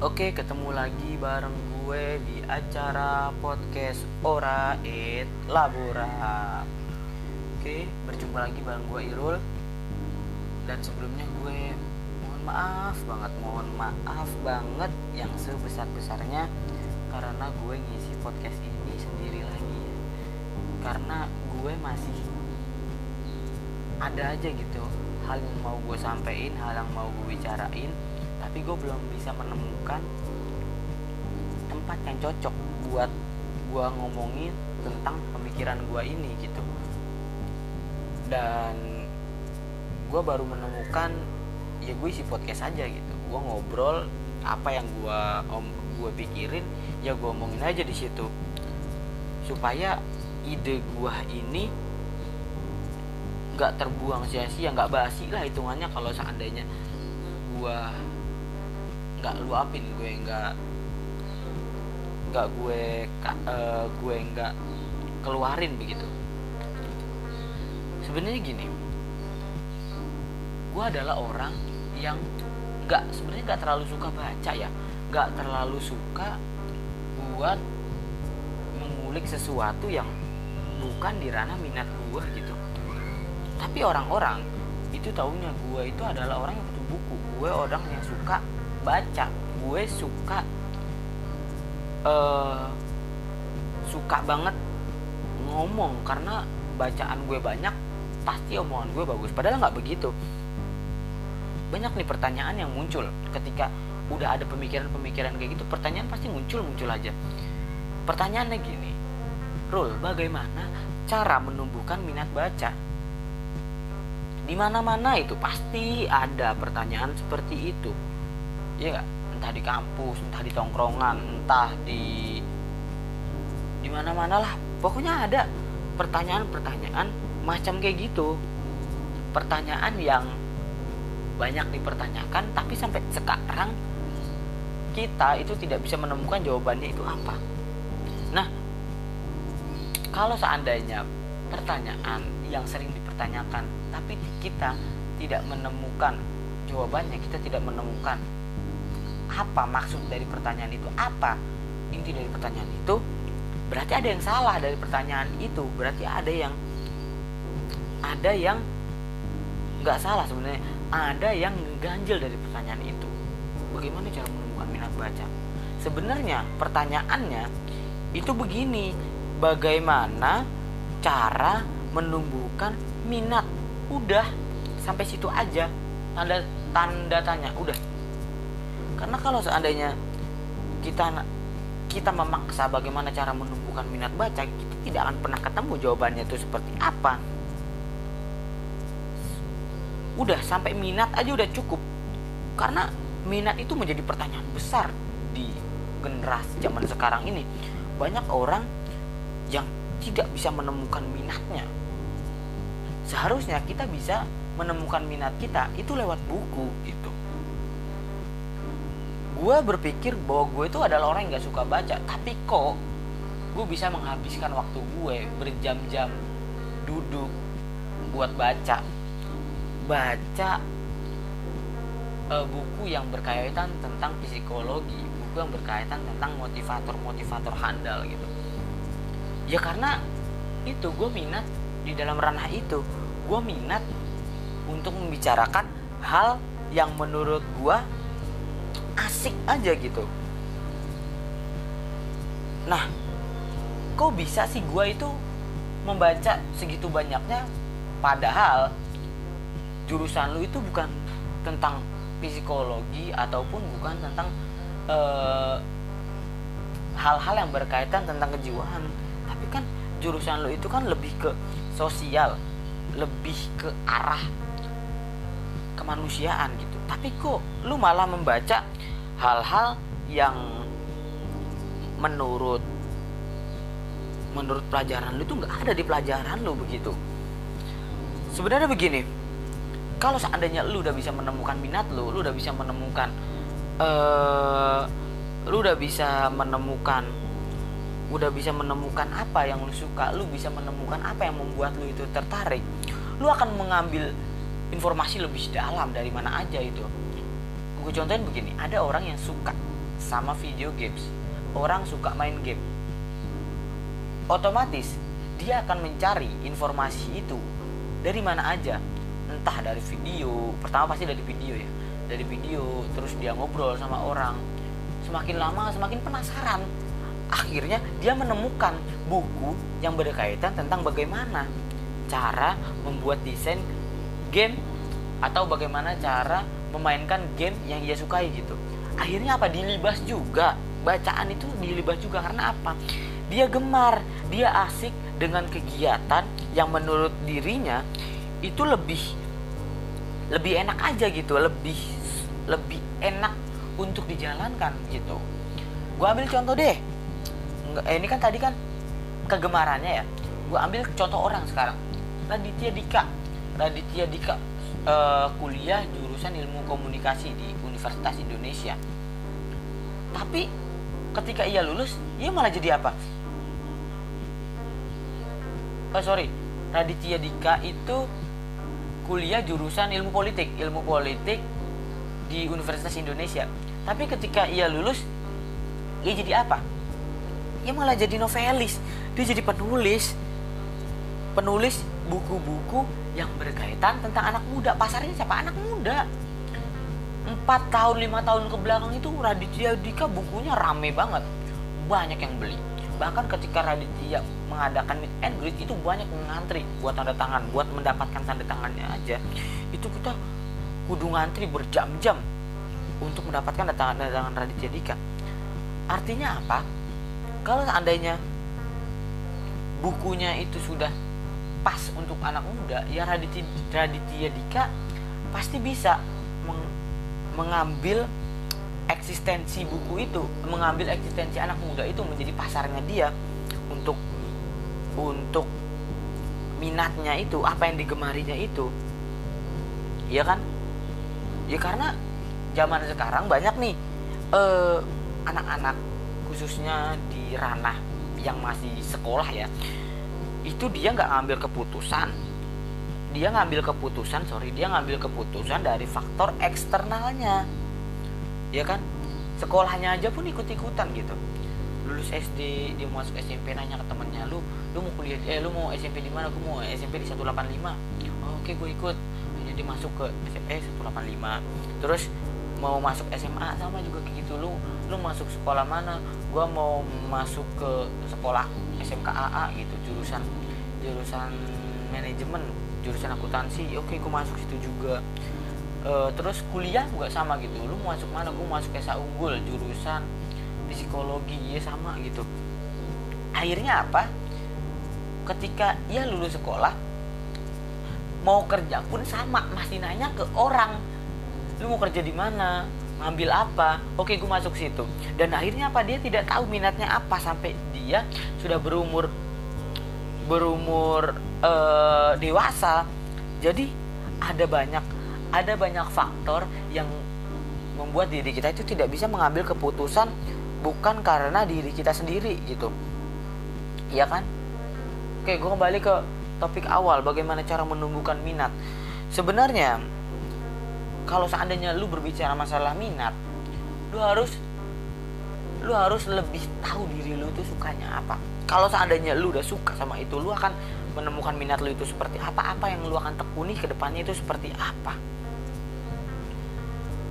Oke, ketemu lagi bareng gue di acara podcast Ora It Labora. Oke, berjumpa lagi bareng gue Irul. Dan sebelumnya gue mohon maaf banget, mohon maaf banget yang sebesar-besarnya karena gue ngisi podcast ini sendiri lagi. Karena gue masih ada aja gitu hal yang mau gue sampein, hal yang mau gue bicarain tapi gue belum bisa menemukan tempat yang cocok buat gue ngomongin tentang pemikiran gue ini gitu. Dan gue baru menemukan ya gue isi podcast aja gitu. Gue ngobrol apa yang gue om gue pikirin ya gue omongin aja di situ. Supaya ide gue ini nggak terbuang sia-sia nggak basi lah hitungannya kalau seandainya gue nggak luapin gue nggak nggak gue uh, gue nggak keluarin begitu. Sebenarnya gini gue adalah orang yang nggak sebenarnya nggak terlalu suka baca ya. Nggak terlalu suka buat mengulik sesuatu yang bukan di ranah minat gue gitu. Tapi orang-orang itu taunya gue itu adalah orang yang buku. Gue orang yang suka baca. Gue suka uh, suka banget ngomong. Karena bacaan gue banyak pasti omongan gue bagus. Padahal nggak begitu. Banyak nih pertanyaan yang muncul ketika udah ada pemikiran-pemikiran kayak gitu. Pertanyaan pasti muncul muncul aja. Pertanyaannya gini Rul bagaimana cara menumbuhkan minat baca di mana-mana itu pasti ada pertanyaan seperti itu. Ya nggak? Entah di kampus entah di tongkrongan entah di di mana-mana lah. Pokoknya ada pertanyaan-pertanyaan macam kayak gitu. Pertanyaan yang banyak dipertanyakan tapi sampai sekarang kita itu tidak bisa menemukan jawabannya itu apa. Nah kalau seandainya pertanyaan yang sering dipertanyakan tapi kita tidak menemukan jawabannya kita tidak menemukan apa maksud dari pertanyaan itu apa inti dari pertanyaan itu. Berarti ada yang salah dari pertanyaan itu. Berarti ada yang ada yang nggak salah sebenarnya. Ada yang ganjil dari pertanyaan itu. Bagaimana cara menemukan minat baca? Sebenarnya pertanyaannya itu begini. Bagaimana cara menumbuhkan minat. Udah sampai situ aja. Tanda tanda tanya udah. Karena kalau seandainya kita kita memaksa bagaimana cara menumbuhkan minat baca kita tidak akan pernah ketemu jawabannya itu seperti apa. Udah sampai minat aja udah cukup. Karena minat itu menjadi pertanyaan besar di generasi zaman sekarang ini. Banyak orang yang tidak bisa menemukan minatnya seharusnya kita bisa menemukan minat kita itu lewat buku gitu. Gue berpikir bahwa gue itu adalah orang yang gak suka baca tapi kok gue bisa menghabiskan waktu gue berjam-jam duduk buat baca. Baca uh, buku yang berkaitan tentang psikologi buku yang berkaitan tentang motivator-motivator handal gitu. Ya karena itu gue minat di dalam ranah itu gue minat untuk membicarakan hal yang menurut gue asik aja gitu. Nah kok bisa sih gue itu membaca segitu banyaknya? Padahal jurusan lu itu bukan tentang psikologi ataupun bukan tentang hal-hal uh, yang berkaitan tentang kejiwaan. Tapi kan jurusan lu itu kan lebih ke sosial lebih ke arah kemanusiaan gitu. Tapi kok lu malah membaca hal-hal yang menurut menurut pelajaran lu itu nggak ada di pelajaran lu begitu. Sebenarnya begini kalau seandainya lu udah bisa menemukan minat lu lu udah bisa menemukan uh, lu udah bisa menemukan udah bisa menemukan apa yang lu suka lu bisa menemukan apa yang membuat lu itu tertarik lu akan mengambil informasi lebih dalam dari mana aja itu. Gue contohin begini ada orang yang suka sama video games orang suka main game. Otomatis dia akan mencari informasi itu dari mana aja. Entah dari video pertama pasti dari video ya dari video terus dia ngobrol sama orang. Semakin lama semakin penasaran akhirnya dia menemukan buku yang berkaitan tentang bagaimana cara membuat desain game atau bagaimana cara memainkan game yang ia sukai gitu. Akhirnya apa? Dilibas juga. Bacaan itu dilibas juga karena apa? Dia gemar dia asik dengan kegiatan yang menurut dirinya itu lebih lebih enak aja gitu. Lebih lebih enak untuk dijalankan gitu. Gue ambil contoh deh eh, ini kan tadi kan kegemarannya ya. Gue ambil contoh orang sekarang. Raditya Dika. Raditya Dika uh, kuliah jurusan ilmu komunikasi di Universitas Indonesia. Tapi ketika ia lulus ia malah jadi apa? Oh sorry. Raditya Dika itu kuliah jurusan ilmu politik. Ilmu politik di Universitas Indonesia. Tapi ketika ia lulus ia jadi apa ia malah jadi novelis. Dia jadi penulis. Penulis buku-buku yang berkaitan tentang anak muda. Pasarnya siapa? Anak muda. Empat tahun lima tahun ke belakang itu Raditya Dika bukunya rame banget. Banyak yang beli. Bahkan ketika Raditya mengadakan meet and greet itu banyak mengantri buat tanda tangan buat mendapatkan tanda tangannya aja. Itu kita kudu ngantri berjam-jam untuk mendapatkan tanda tangan Raditya Dika. Artinya apa kalau seandainya bukunya itu sudah pas untuk anak muda ya Raditya, Dika pasti bisa meng, mengambil eksistensi buku itu mengambil eksistensi anak muda itu menjadi pasarnya dia untuk untuk minatnya itu apa yang digemarinya itu. Ya kan? Ya karena zaman sekarang banyak nih eh, anak-anak khususnya di ranah yang masih sekolah ya itu dia nggak ngambil keputusan dia ngambil keputusan sorry dia ngambil keputusan dari faktor eksternalnya ya kan? Sekolahnya aja pun ikut ikutan gitu. Lulus SD dia masuk SMP nanya ke temennya lu lu mau kuliah eh lu mau SMP di mana? Aku mau SMP di 185 oh, oke gue ikut. Jadi masuk ke SMP 185 terus mau masuk SMA sama juga kayak gitu. Lu lu masuk sekolah mana? Gue mau masuk ke sekolah SMK AA gitu jurusan jurusan manajemen jurusan akuntansi. Oke gue masuk situ juga. Uh, terus kuliah juga sama gitu. Lu masuk mana? Gue masuk SA unggul jurusan psikologi. Ya sama gitu. Akhirnya apa? Ketika ia lulus sekolah mau kerja pun sama. Masih nanya ke orang lu mau kerja di mana? Ngambil apa? Oke gue masuk situ. Dan akhirnya apa? Dia tidak tahu minatnya apa sampai dia sudah berumur berumur uh, dewasa. Jadi ada banyak ada banyak faktor yang membuat diri kita itu tidak bisa mengambil keputusan bukan karena diri kita sendiri gitu. Iya kan? Oke gue kembali ke topik awal bagaimana cara menumbuhkan minat. Sebenarnya kalau seandainya lu berbicara masalah minat lu harus lu harus lebih tahu diri lu itu sukanya apa. Kalau seandainya lu udah suka sama itu lu akan menemukan minat lu itu seperti apa apa yang lu akan tekuni ke depannya itu seperti apa.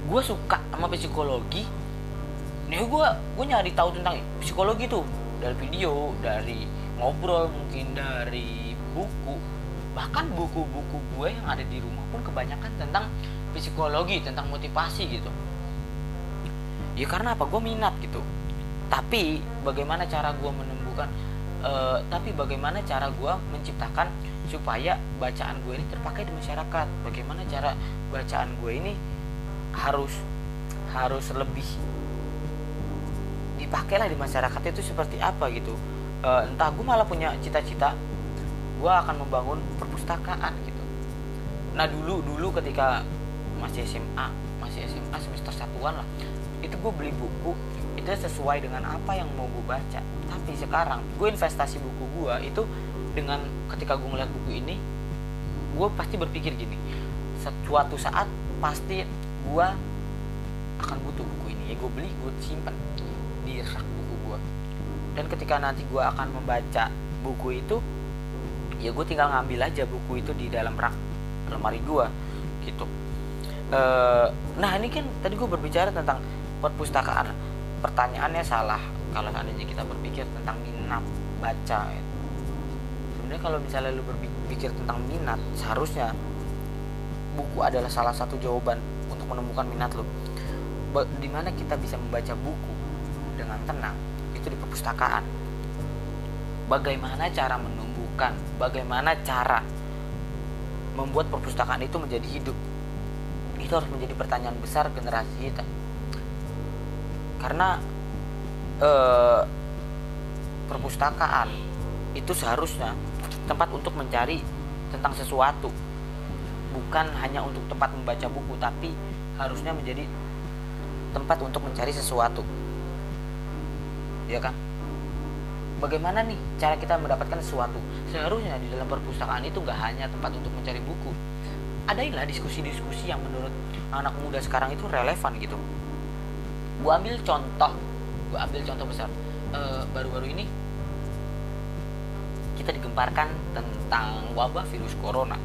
Gue suka sama psikologi. Nih gue gue nyari tahu tentang psikologi tuh. Dari video dari ngobrol mungkin dari buku bahkan buku-buku gue yang ada di rumah pun kebanyakan tentang psikologi tentang motivasi gitu. Ya karena apa? Gue minat gitu. Tapi bagaimana cara gue menemukan uh, tapi bagaimana cara gue menciptakan supaya bacaan gue ini terpakai di masyarakat? Bagaimana cara bacaan gue ini harus harus lebih dipakailah di masyarakat itu seperti apa gitu? E, entah gue malah punya cita-cita gue akan membangun perpustakaan gitu. Nah dulu dulu ketika masih SMA masih SMA semester satuan lah itu gue beli buku itu sesuai dengan apa yang mau gue baca. Tapi sekarang gue investasi buku gue itu dengan ketika gue ngeliat buku ini gue pasti berpikir gini suatu saat pasti gue akan butuh buku ini. Ya gue beli gue simpan di rak buku gue dan ketika nanti gue akan membaca buku itu ya gue tinggal ngambil aja buku itu di dalam rak lemari gue gitu. E, nah ini kan tadi gue berbicara tentang perpustakaan. Pertanyaannya salah kalau seandainya kita berpikir tentang minat baca. Ya. sebenarnya kalau misalnya lu berpikir tentang minat seharusnya buku adalah salah satu jawaban untuk menemukan minat lu. Di mana kita bisa membaca buku dengan tenang itu di perpustakaan. Bagaimana cara menumbuhkan bagaimana cara membuat perpustakaan itu menjadi hidup. Itu harus menjadi pertanyaan besar generasi kita. Karena eh, perpustakaan itu seharusnya tempat untuk mencari tentang sesuatu. Bukan hanya untuk tempat membaca buku tapi harusnya menjadi tempat untuk mencari sesuatu. Ya kan bagaimana nih cara kita mendapatkan sesuatu? Seharusnya di dalam perpustakaan itu gak hanya tempat untuk mencari buku. Adailah diskusi-diskusi yang menurut anak muda sekarang itu relevan gitu. Gua ambil contoh gua ambil contoh besar. Baru baru-baru ini kita digemparkan tentang wabah virus corona.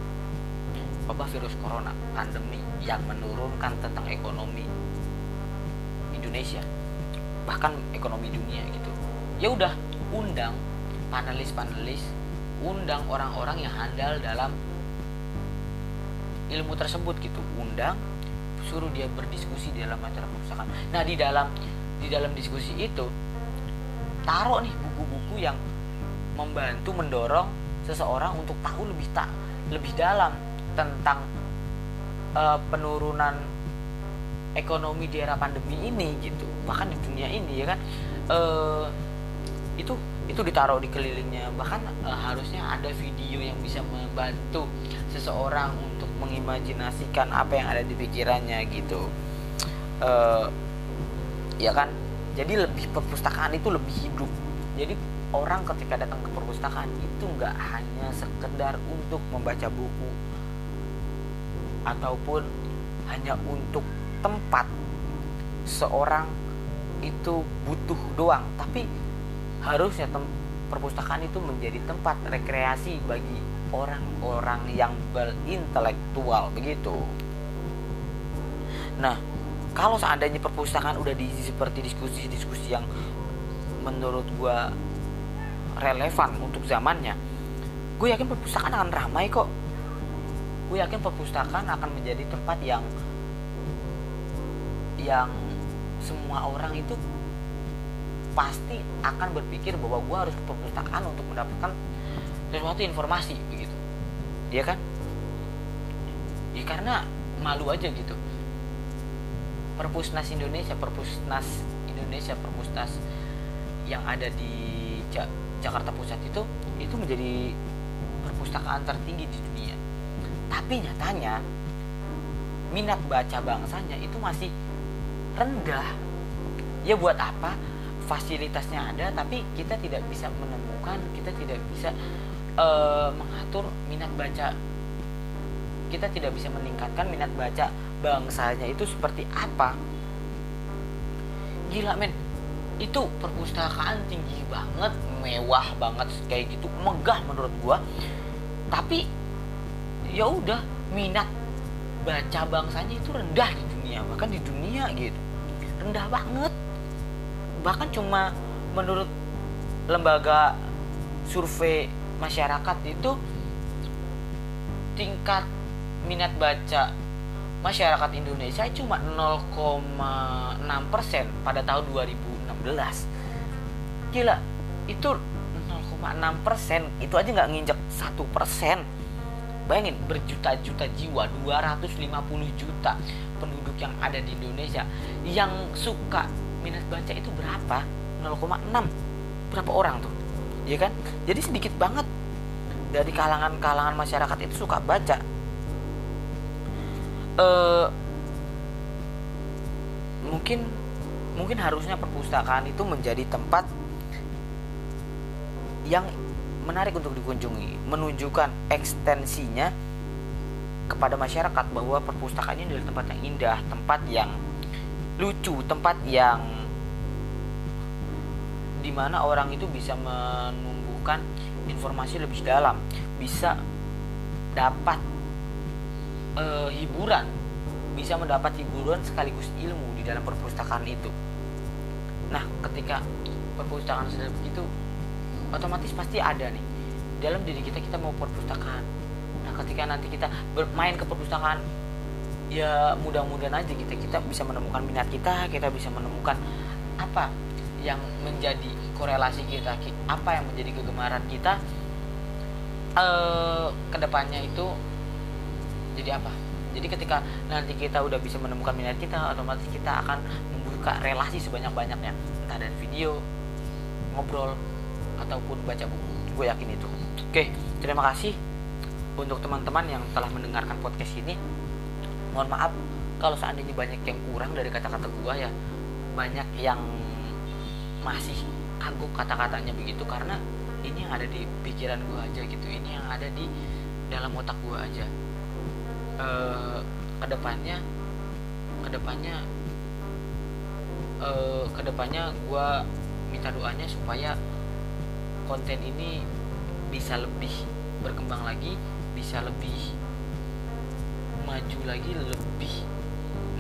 Wabah virus corona pandemi yang menurunkan tentang ekonomi Indonesia. Bahkan ekonomi dunia gitu. Ya udah undang panelis-panelis undang orang-orang yang handal dalam ilmu tersebut gitu. Undang suruh dia berdiskusi di dalam acara perpustakaan nah di dalam di dalam diskusi itu taruh nih buku-buku yang membantu mendorong seseorang untuk tahu lebih tak lebih dalam tentang uh, penurunan ekonomi di era pandemi ini gitu. Bahkan di dunia ini ya kan? Uh, itu itu ditaruh di kelilingnya. Bahkan uh, harusnya ada video yang bisa membantu seseorang untuk mengimajinasikan apa yang ada di pikirannya gitu. Uh, ya kan? Jadi lebih perpustakaan itu lebih hidup. Jadi orang ketika datang ke perpustakaan itu nggak hanya sekedar untuk membaca buku ataupun hanya untuk tempat. Seorang itu butuh doang. Tapi harusnya tem perpustakaan itu menjadi tempat rekreasi bagi orang-orang yang berintelektual begitu. Nah kalau seandainya perpustakaan udah diisi seperti diskusi-diskusi yang menurut gue relevan untuk zamannya gue yakin perpustakaan akan ramai kok. Gue yakin perpustakaan akan menjadi tempat yang yang semua orang itu pasti akan berpikir bahwa gue harus ke perpustakaan untuk mendapatkan sesuatu informasi begitu. Dia kan? Ya karena malu aja gitu. Perpusnas Indonesia perpusnas Indonesia perpusnas yang ada di ja Jakarta Pusat itu itu menjadi perpustakaan tertinggi di dunia. Tapi nyatanya minat baca bangsanya itu masih rendah. Ya buat apa fasilitasnya ada tapi kita tidak bisa menemukan kita tidak bisa uh, mengatur minat baca. Kita tidak bisa meningkatkan minat baca bangsanya itu seperti apa. Gila men. Itu perpustakaan tinggi banget mewah banget kayak gitu megah menurut gua. Tapi ya udah minat baca bangsanya itu rendah di dunia bahkan di dunia gitu. Rendah banget bahkan cuma menurut lembaga survei masyarakat itu tingkat minat baca masyarakat Indonesia cuma 0,6 persen pada tahun 2016 gila itu 0,6 persen itu aja nggak nginjek satu persen. Bayangin berjuta-juta jiwa 250 juta penduduk yang ada di Indonesia yang suka minat baca itu berapa? 0,6 berapa orang tuh? Ya kan? Jadi sedikit banget dari kalangan-kalangan masyarakat itu suka baca. Uh, mungkin mungkin harusnya perpustakaan itu menjadi tempat yang menarik untuk dikunjungi menunjukkan ekstensinya kepada masyarakat bahwa perpustakaan ini adalah tempat yang indah tempat yang lucu tempat yang di mana orang itu bisa menumbuhkan informasi lebih dalam bisa dapat uh, hiburan bisa mendapat hiburan sekaligus ilmu di dalam perpustakaan itu. Nah ketika perpustakaan sudah begitu otomatis pasti ada nih. Dalam diri kita kita mau perpustakaan. Nah ketika nanti kita bermain ke perpustakaan ya mudah-mudahan aja kita kita bisa menemukan minat kita kita bisa menemukan apa yang menjadi korelasi kita apa yang menjadi kegemaran kita eh ke depannya itu jadi apa? Jadi ketika nanti kita udah bisa menemukan minat kita otomatis kita akan membuka relasi sebanyak-banyaknya. Entah dari video ngobrol ataupun baca buku. Gue yakin itu. Oke terima kasih untuk teman-teman yang telah mendengarkan podcast ini mohon maaf kalau seandainya banyak yang kurang dari kata-kata gue ya. Banyak yang masih kagok kata-katanya begitu karena ini yang ada di pikiran gue aja gitu. Ini yang ada di dalam otak gue aja. E, ke depannya ke depannya e, ke depannya gue minta doanya supaya konten ini bisa lebih berkembang lagi bisa lebih maju lagi lebih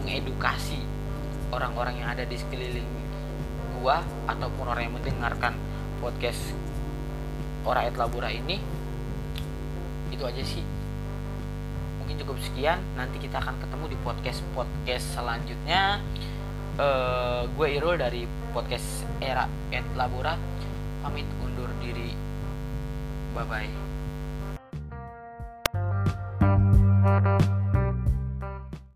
mengedukasi orang-orang yang ada di sekeliling gua ataupun orang yang mendengarkan podcast Ora Et Labura ini. Itu aja sih. Mungkin cukup sekian. Nanti kita akan ketemu di podcast podcast selanjutnya. Uh, gue Irul dari podcast Era Et Labura. Pamit undur diri. Bye bye